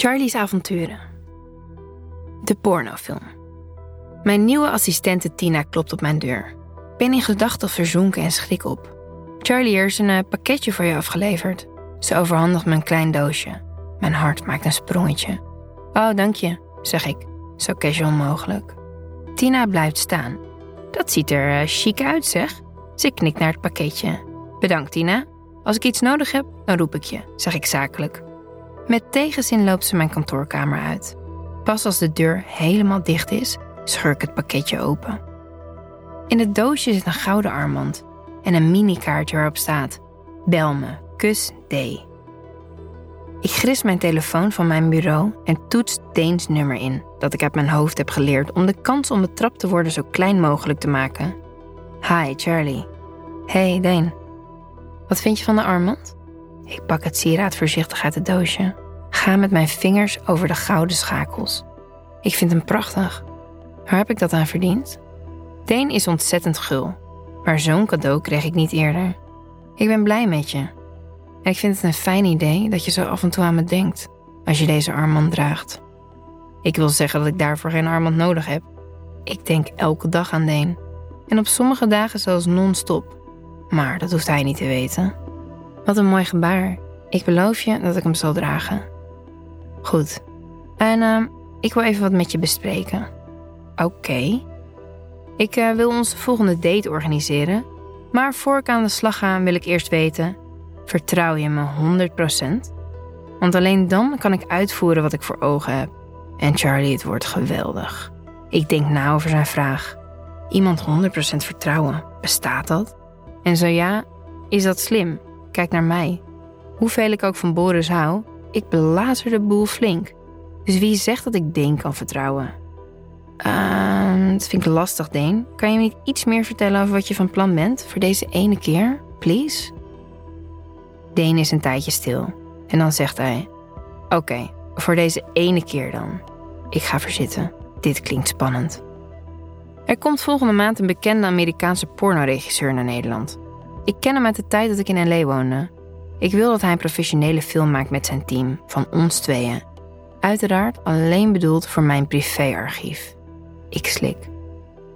Charlie's avonturen. De pornofilm. Mijn nieuwe assistente Tina klopt op mijn deur. Ik ben in gedachten verzonken en schrik op. Charlie, er een eh, pakketje voor je afgeleverd. Ze overhandigt me een klein doosje. Mijn hart maakt een sprongetje. Oh, dank je, zeg ik, zo casual mogelijk. Tina blijft staan. Dat ziet er uh, chic uit, zeg. Ze knikt naar het pakketje. Bedankt, Tina. Als ik iets nodig heb, dan roep ik je, zeg ik zakelijk. Met tegenzin loopt ze mijn kantoorkamer uit. Pas als de deur helemaal dicht is, scheur ik het pakketje open. In het doosje zit een gouden armband en een minikaartje waarop staat: Bel me, kus D. Ik gris mijn telefoon van mijn bureau en toets Deens nummer in, dat ik uit mijn hoofd heb geleerd om de kans om betrapt te worden zo klein mogelijk te maken. Hi, Charlie. Hey, Deen. Wat vind je van de armband? Ik pak het sieraad voorzichtig uit het doosje. Ga met mijn vingers over de gouden schakels. Ik vind hem prachtig. Waar heb ik dat aan verdiend? Deen is ontzettend gul, maar zo'n cadeau kreeg ik niet eerder. Ik ben blij met je. Ik vind het een fijn idee dat je zo af en toe aan me denkt als je deze armband draagt. Ik wil zeggen dat ik daarvoor geen armband nodig heb. Ik denk elke dag aan Deen. En op sommige dagen zelfs non-stop. Maar dat hoeft hij niet te weten. Wat een mooi gebaar. Ik beloof je dat ik hem zal dragen. Goed. En uh, ik wil even wat met je bespreken. Oké. Ik uh, wil onze volgende date organiseren. Maar voor ik aan de slag ga, wil ik eerst weten: vertrouw je me 100%? Want alleen dan kan ik uitvoeren wat ik voor ogen heb. En Charlie, het wordt geweldig. Ik denk na over zijn vraag. Iemand 100% vertrouwen, bestaat dat? En zo ja, is dat slim? Kijk naar mij. Hoeveel ik ook van Boris hou, ik belazer de boel flink. Dus wie zegt dat ik Deen kan vertrouwen? Uh, dat vind ik lastig, Deen. Kan je me niet iets meer vertellen over wat je van plan bent voor deze ene keer, please? Deen is een tijdje stil en dan zegt hij: Oké, voor deze ene keer dan. Ik ga verzitten. Dit klinkt spannend. Er komt volgende maand een bekende Amerikaanse pornoregisseur naar Nederland. Ik ken hem uit de tijd dat ik in L.A. woonde. Ik wil dat hij een professionele film maakt met zijn team, van ons tweeën. Uiteraard alleen bedoeld voor mijn privéarchief. Ik slik.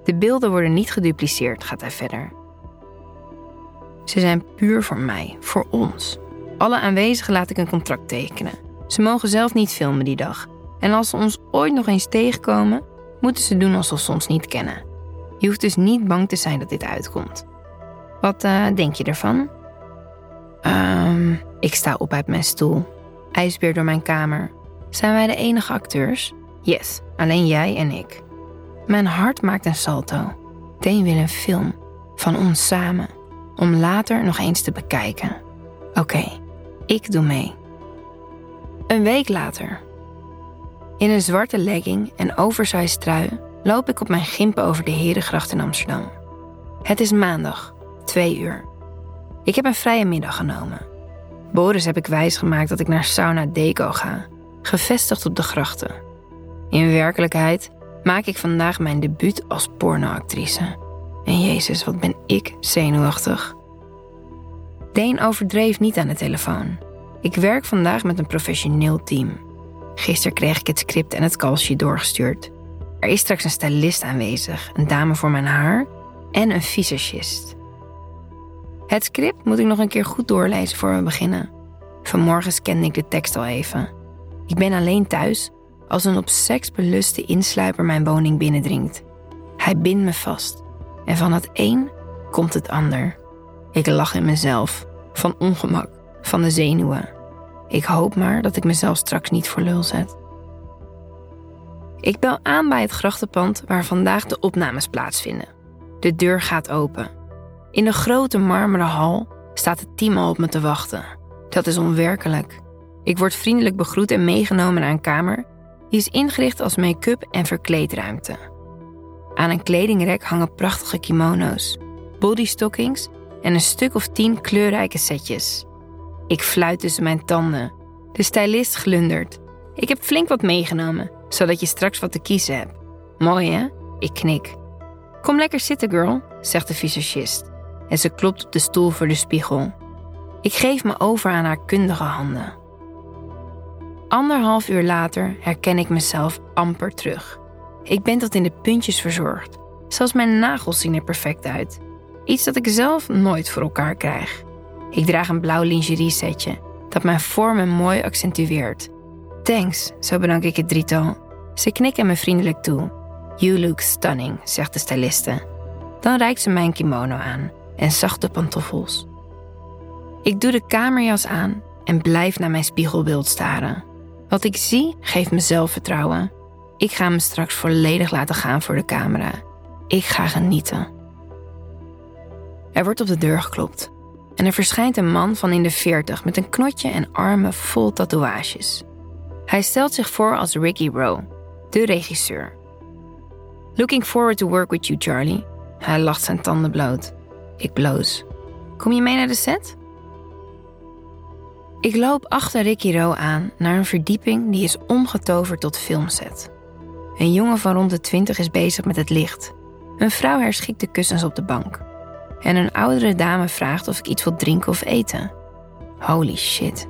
De beelden worden niet gedupliceerd, gaat hij verder. Ze zijn puur voor mij, voor ons. Alle aanwezigen laat ik een contract tekenen. Ze mogen zelf niet filmen die dag. En als ze ons ooit nog eens tegenkomen, moeten ze doen alsof ze ons niet kennen. Je hoeft dus niet bang te zijn dat dit uitkomt. Wat uh, denk je ervan? Um, ik sta op uit mijn stoel. IJsbeer door mijn kamer. Zijn wij de enige acteurs? Yes, alleen jij en ik. Mijn hart maakt een salto. Deen wil een film van ons samen, om later nog eens te bekijken. Oké, ik doe mee. Een week later. In een zwarte legging en oversized trui loop ik op mijn gimpen over de Herengracht in Amsterdam. Het is maandag, twee uur. Ik heb een vrije middag genomen. Boris heb ik wijsgemaakt dat ik naar Sauna Deco ga, gevestigd op de grachten. In werkelijkheid maak ik vandaag mijn debuut als pornoactrice. En jezus, wat ben ik zenuwachtig. Deen overdreef niet aan de telefoon. Ik werk vandaag met een professioneel team. Gisteren kreeg ik het script en het kalsje doorgestuurd. Er is straks een stylist aanwezig, een dame voor mijn haar en een visagist. Het script moet ik nog een keer goed doorlezen voor we beginnen. Vanmorgen scande ik de tekst al even. Ik ben alleen thuis als een op seks beluste insluiper mijn woning binnendringt. Hij bindt me vast en van het een komt het ander. Ik lach in mezelf, van ongemak, van de zenuwen. Ik hoop maar dat ik mezelf straks niet voor lul zet. Ik bel aan bij het grachtenpand waar vandaag de opnames plaatsvinden. De deur gaat open. In de grote marmeren hal staat het team al op me te wachten. Dat is onwerkelijk. Ik word vriendelijk begroet en meegenomen naar een kamer die is ingericht als make-up en verkleedruimte. Aan een kledingrek hangen prachtige kimono's, bodystockings en een stuk of tien kleurrijke setjes. Ik fluit tussen mijn tanden. De stylist glundert. Ik heb flink wat meegenomen, zodat je straks wat te kiezen hebt. Mooi hè? Ik knik. Kom lekker zitten, girl, zegt de visagist. En ze klopt op de stoel voor de spiegel. Ik geef me over aan haar kundige handen. Anderhalf uur later herken ik mezelf amper terug. Ik ben tot in de puntjes verzorgd. Zelfs mijn nagels zien er perfect uit. Iets dat ik zelf nooit voor elkaar krijg. Ik draag een blauw lingerie setje dat mijn vormen mooi accentueert. Thanks, zo bedank ik het drietal. Ze knikken me vriendelijk toe. You look stunning, zegt de styliste. Dan reikt ze mijn kimono aan en zachte pantoffels. Ik doe de kamerjas aan en blijf naar mijn spiegelbeeld staren. Wat ik zie geeft me zelfvertrouwen. Ik ga me straks volledig laten gaan voor de camera. Ik ga genieten. Er wordt op de deur geklopt en er verschijnt een man van in de veertig met een knotje en armen vol tatoeages. Hij stelt zich voor als Ricky Rowe, de regisseur. Looking forward to work with you, Charlie. Hij lacht zijn tanden bloot. Ik bloos. Kom je mee naar de set? Ik loop achter Ricky Rowe aan naar een verdieping die is omgetoverd tot filmset. Een jongen van rond de twintig is bezig met het licht. Een vrouw herschikt de kussens op de bank. En een oudere dame vraagt of ik iets wil drinken of eten. Holy shit,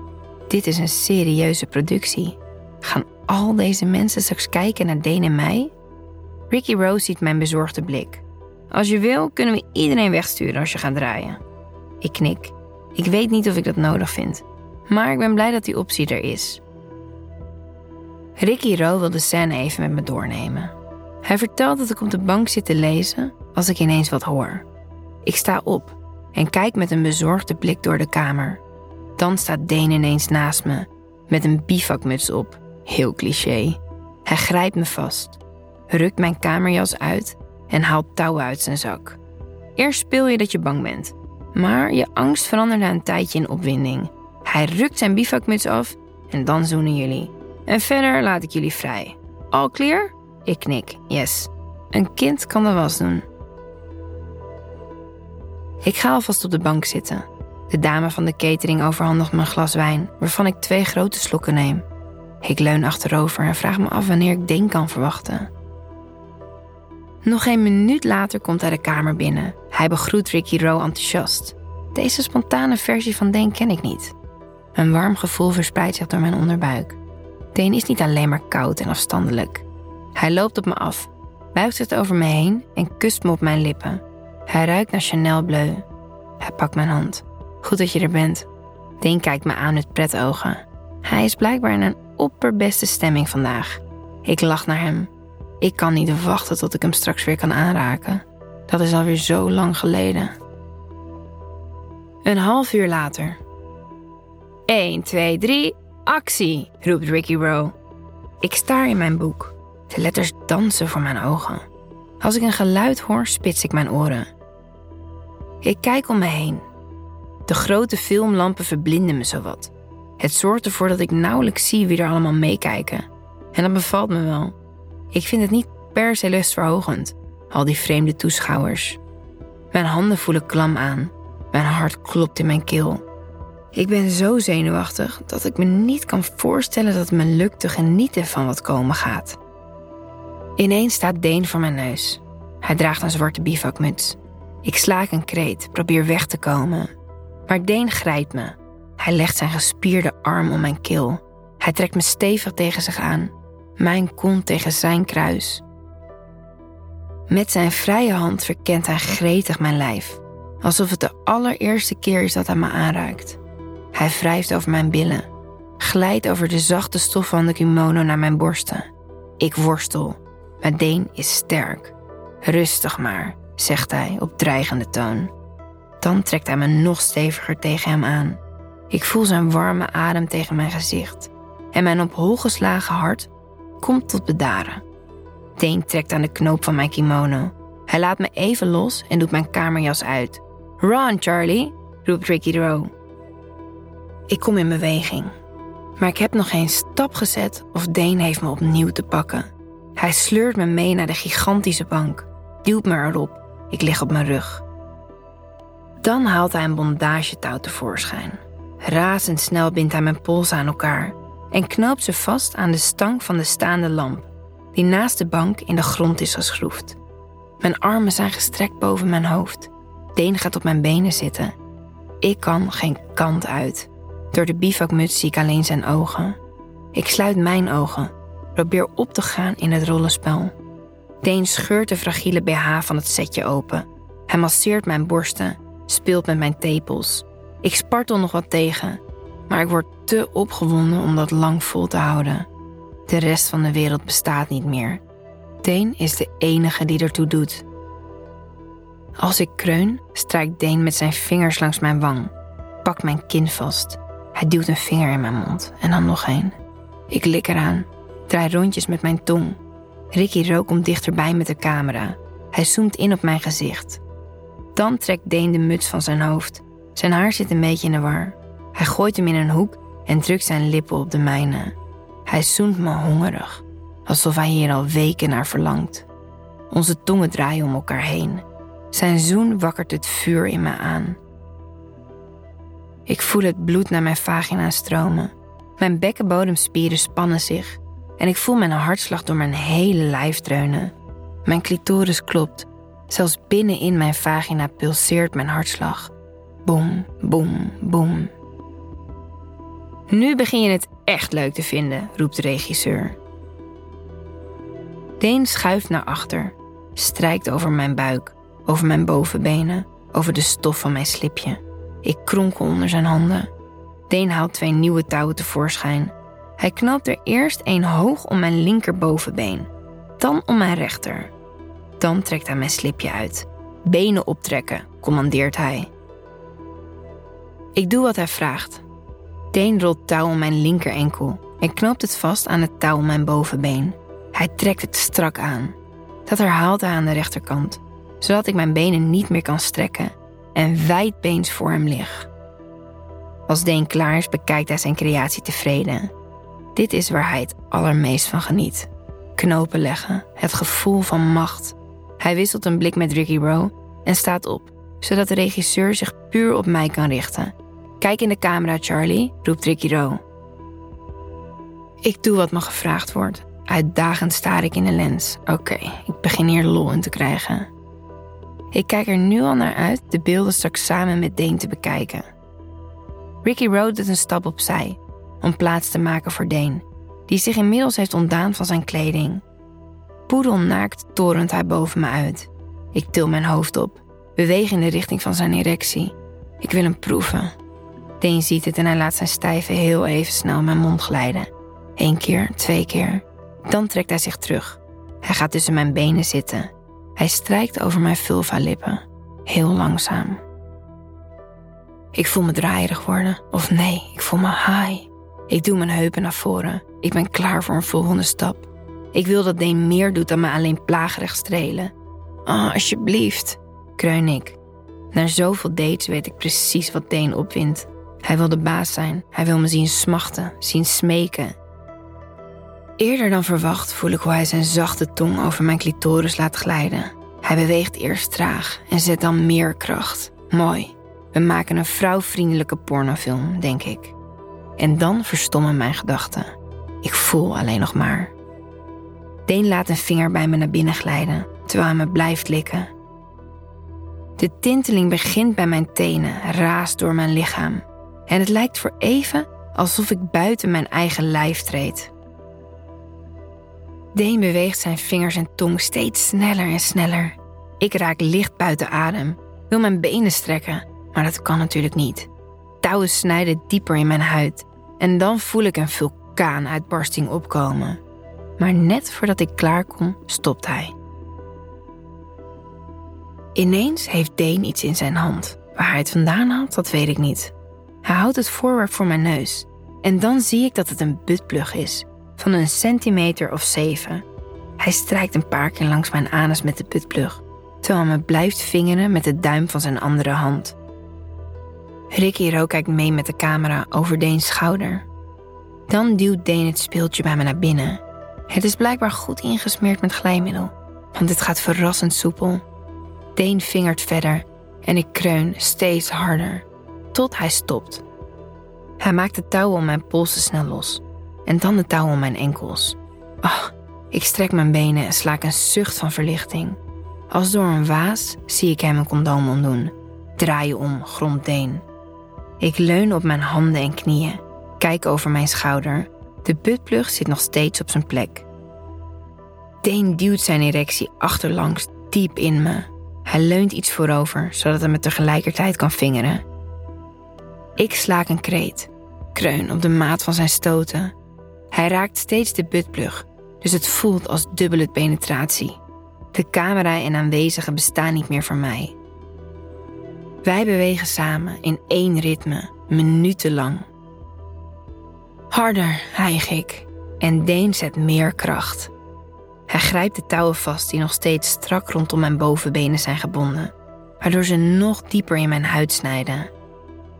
dit is een serieuze productie. Gaan al deze mensen straks kijken naar Dane en mij? Ricky Rose ziet mijn bezorgde blik. Als je wil, kunnen we iedereen wegsturen als je gaat draaien. Ik knik. Ik weet niet of ik dat nodig vind. Maar ik ben blij dat die optie er is. Ricky Rowe wil de scène even met me doornemen. Hij vertelt dat ik op de bank zit te lezen als ik ineens wat hoor. Ik sta op en kijk met een bezorgde blik door de kamer. Dan staat Dane ineens naast me, met een bivakmuts op. Heel cliché. Hij grijpt me vast, rukt mijn kamerjas uit en haalt touwen uit zijn zak. Eerst speel je dat je bang bent, maar je angst verandert na een tijdje in opwinding. Hij rukt zijn bivakmuts af en dan zoenen jullie. En verder laat ik jullie vrij. Al clear? Ik knik, yes. Een kind kan de was doen. Ik ga alvast op de bank zitten. De dame van de catering overhandigt me een glas wijn, waarvan ik twee grote slokken neem. Ik leun achterover en vraag me af wanneer ik Deen kan verwachten. Nog een minuut later komt hij de kamer binnen. Hij begroet Ricky Rowe enthousiast. Deze spontane versie van Deen ken ik niet. Een warm gevoel verspreidt zich door mijn onderbuik. Deen is niet alleen maar koud en afstandelijk. Hij loopt op me af, buigt het over me heen en kust me op mijn lippen. Hij ruikt naar Chanel Bleu. Hij pakt mijn hand. Goed dat je er bent. Deen kijkt me aan met pretogen. Hij is blijkbaar in een opperbeste stemming vandaag. Ik lach naar hem. Ik kan niet wachten tot ik hem straks weer kan aanraken. Dat is alweer zo lang geleden. Een half uur later. 1, 2, 3, actie, roept Ricky Rowe. Ik staar in mijn boek. De letters dansen voor mijn ogen. Als ik een geluid hoor, spits ik mijn oren. Ik kijk om me heen. De grote filmlampen verblinden me zowat. Het zorgt ervoor dat ik nauwelijks zie wie er allemaal meekijken. En dat bevalt me wel. Ik vind het niet per se lustverhogend, al die vreemde toeschouwers. Mijn handen voelen klam aan. Mijn hart klopt in mijn keel. Ik ben zo zenuwachtig dat ik me niet kan voorstellen dat het me lukt te genieten van wat komen gaat. Ineens staat Deen voor mijn neus. Hij draagt een zwarte bivakmuts. Ik slaak een kreet, probeer weg te komen. Maar Deen grijpt me. Hij legt zijn gespierde arm om mijn keel. Hij trekt me stevig tegen zich aan. Mijn kont tegen zijn kruis. Met zijn vrije hand verkent hij gretig mijn lijf. Alsof het de allereerste keer is dat hij me aanraakt. Hij wrijft over mijn billen. Glijdt over de zachte stof van de kimono naar mijn borsten. Ik worstel. Maar Deen is sterk. Rustig maar, zegt hij op dreigende toon. Dan trekt hij me nog steviger tegen hem aan. Ik voel zijn warme adem tegen mijn gezicht. En mijn op hol geslagen hart komt tot bedaren. Deen trekt aan de knoop van mijn kimono. Hij laat me even los en doet mijn kamerjas uit. Run, Charlie, roept Ricky Rowe. Ik kom in beweging. Maar ik heb nog geen stap gezet of Dane heeft me opnieuw te pakken. Hij sleurt me mee naar de gigantische bank, duwt me erop. Ik lig op mijn rug. Dan haalt hij een bondagetouw tevoorschijn. Razendsnel bindt hij mijn polsen aan elkaar en knoopt ze vast aan de stang van de staande lamp, die naast de bank in de grond is geschroefd. Mijn armen zijn gestrekt boven mijn hoofd. Deen gaat op mijn benen zitten. Ik kan geen kant uit. Door de bivakmuts zie ik alleen zijn ogen. Ik sluit mijn ogen, probeer op te gaan in het rollenspel. Deen scheurt de fragiele BH van het setje open. Hij masseert mijn borsten, speelt met mijn tepels. Ik spartel nog wat tegen, maar ik word te opgewonden om dat lang vol te houden. De rest van de wereld bestaat niet meer. Deen is de enige die ertoe doet. Als ik kreun, strijkt Deen met zijn vingers langs mijn wang, pakt mijn kin vast. Hij duwt een vinger in mijn mond en dan nog een. Ik lik eraan, draai rondjes met mijn tong. Ricky Rook komt dichterbij met de camera. Hij zoomt in op mijn gezicht. Dan trekt Deen de muts van zijn hoofd. Zijn haar zit een beetje in de war. Hij gooit hem in een hoek en drukt zijn lippen op de mijne. Hij zoent me hongerig, alsof hij hier al weken naar verlangt. Onze tongen draaien om elkaar heen. Zijn zoen wakkert het vuur in me aan. Ik voel het bloed naar mijn vagina stromen. Mijn bekkenbodemspieren spannen zich en ik voel mijn hartslag door mijn hele lijf dreunen. Mijn clitoris klopt. Zelfs binnenin mijn vagina pulseert mijn hartslag. Boom, boom, boom. Nu begin je het echt leuk te vinden, roept de regisseur. Deen schuift naar achter, strijkt over mijn buik, over mijn bovenbenen, over de stof van mijn slipje. Ik kronkel onder zijn handen. Deen haalt twee nieuwe touwen tevoorschijn. Hij knoopt er eerst een hoog om mijn linkerbovenbeen, dan om mijn rechter. Dan trekt hij mijn slipje uit. Benen optrekken, commandeert hij. Ik doe wat hij vraagt. Deen rolt touw om mijn linkerenkel en knoopt het vast aan het touw om mijn bovenbeen. Hij trekt het strak aan. Dat herhaalt hij aan de rechterkant, zodat ik mijn benen niet meer kan strekken en wijdbeens voor hem lig. Als Deen klaar is, bekijkt hij zijn creatie tevreden. Dit is waar hij het allermeest van geniet. Knopen leggen, het gevoel van macht. Hij wisselt een blik met Ricky Rowe en staat op, zodat de regisseur zich puur op mij kan richten. Kijk in de camera, Charlie, roept Ricky Rowe. Ik doe wat me gevraagd wordt. Uitdagend staar ik in de lens. Oké, ik begin hier lol in te krijgen. Ik kijk er nu al naar uit de beelden straks samen met Dane te bekijken. Ricky Rowe doet een stap opzij om plaats te maken voor Dane, die zich inmiddels heeft ontdaan van zijn kleding. Poedelnaakt torent hij boven me uit. Ik til mijn hoofd op, beweeg in de richting van zijn erectie. Ik wil hem proeven. Dane ziet het en hij laat zijn stijve heel even snel mijn mond glijden. Eén keer, twee keer. Dan trekt hij zich terug. Hij gaat tussen mijn benen zitten. Hij strijkt over mijn vulva-lippen. Heel langzaam. Ik voel me draaierig worden. Of nee, ik voel me high. Ik doe mijn heupen naar voren. Ik ben klaar voor een volgende stap. Ik wil dat Deen meer doet dan me alleen plagerig strelen. Ah, oh, alsjeblieft, kreun ik. Na zoveel dates weet ik precies wat Deen opwindt. Hij wil de baas zijn. Hij wil me zien smachten, zien smeken. Eerder dan verwacht voel ik hoe hij zijn zachte tong over mijn clitoris laat glijden. Hij beweegt eerst traag en zet dan meer kracht. Mooi. We maken een vrouwvriendelijke pornofilm, denk ik. En dan verstommen mijn gedachten. Ik voel alleen nog maar. Deen laat een vinger bij me naar binnen glijden, terwijl hij me blijft likken. De tinteling begint bij mijn tenen, raast door mijn lichaam. En het lijkt voor even alsof ik buiten mijn eigen lijf treed. Deen beweegt zijn vingers en tong steeds sneller en sneller. Ik raak licht buiten adem, wil mijn benen strekken, maar dat kan natuurlijk niet. Touwen snijden dieper in mijn huid en dan voel ik een vulkaanuitbarsting opkomen. Maar net voordat ik klaar kom, stopt hij. Ineens heeft Deen iets in zijn hand. Waar hij het vandaan haalt, dat weet ik niet. Hij houdt het voorwerp voor mijn neus. En dan zie ik dat het een buttplug is, van een centimeter of zeven. Hij strijkt een paar keer langs mijn anus met de buttplug, terwijl hij me blijft vingeren met de duim van zijn andere hand. Ricky Ro kijkt mee met de camera over Deens schouder. Dan duwt Deen het speeltje bij me naar binnen. Het is blijkbaar goed ingesmeerd met glijmiddel, want het gaat verrassend soepel. Deen vingert verder en ik kreun steeds harder tot hij stopt. Hij maakt de touwen om mijn polsen snel los en dan de touwen om mijn enkels. Ach, ik strek mijn benen en slaak een zucht van verlichting. Als door een waas zie ik hem een condoom ontdoen. Draai om, gromt Deen. Ik leun op mijn handen en knieën, kijk over mijn schouder. De buttplug zit nog steeds op zijn plek. Deen duwt zijn erectie achterlangs diep in me. Hij leunt iets voorover, zodat hij me tegelijkertijd kan vingeren. Ik slaak een kreet, kreun op de maat van zijn stoten. Hij raakt steeds de buttplug, dus het voelt als dubbele penetratie. De camera en aanwezigen bestaan niet meer voor mij. Wij bewegen samen in één ritme, minutenlang. Harder, hijg ik, en Deen zet meer kracht. Hij grijpt de touwen vast die nog steeds strak rondom mijn bovenbenen zijn gebonden, waardoor ze nog dieper in mijn huid snijden.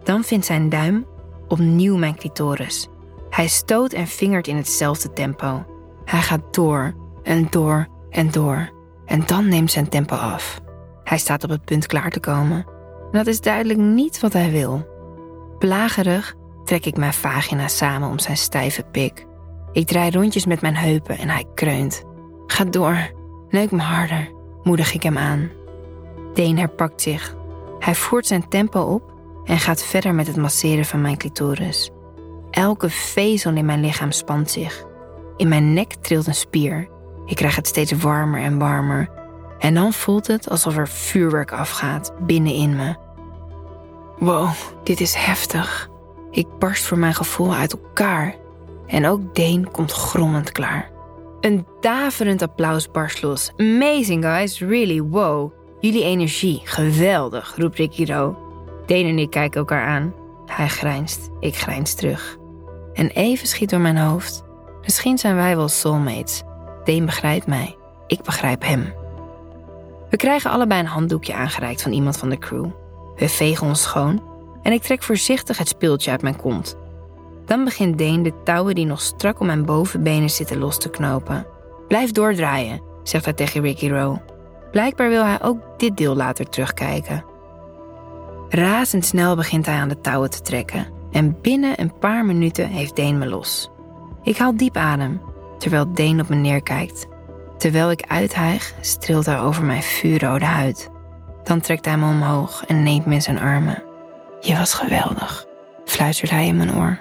Dan vindt zijn duim opnieuw mijn clitoris. Hij stoot en vingert in hetzelfde tempo. Hij gaat door en door en door. En dan neemt zijn tempo af. Hij staat op het punt klaar te komen. En dat is duidelijk niet wat hij wil. Plagerig trek ik mijn vagina samen om zijn stijve pik. Ik draai rondjes met mijn heupen en hij kreunt. Ga door, neuk me harder, moedig ik hem aan. Deen herpakt zich. Hij voert zijn tempo op en gaat verder met het masseren van mijn clitoris. Elke vezel in mijn lichaam spant zich. In mijn nek trilt een spier. Ik krijg het steeds warmer en warmer. En dan voelt het alsof er vuurwerk afgaat binnenin me. Wow, dit is heftig. Ik barst voor mijn gevoel uit elkaar. En ook Deen komt grommend klaar. Een daverend applaus barst los. Amazing guys, really, wow. Jullie energie, geweldig, roept Ricky Ro. Deen en ik kijken elkaar aan. Hij grijnst, ik grijns terug. En even schiet door mijn hoofd. Misschien zijn wij wel soulmates. Deen begrijpt mij, ik begrijp hem. We krijgen allebei een handdoekje aangereikt van iemand van de crew. We vegen ons schoon en ik trek voorzichtig het speeltje uit mijn kont. Dan begint Deen de touwen die nog strak om mijn bovenbenen zitten los te knopen. Blijf doordraaien, zegt hij tegen Ricky Rowe. Blijkbaar wil hij ook dit deel later terugkijken. Razendsnel begint hij aan de touwen te trekken en binnen een paar minuten heeft Deen me los. Ik haal diep adem, terwijl Deen op me neerkijkt. Terwijl ik uithijg, streelt hij over mijn vuurrode huid. Dan trekt hij me omhoog en neemt me in zijn armen. Je was geweldig, fluistert hij in mijn oor.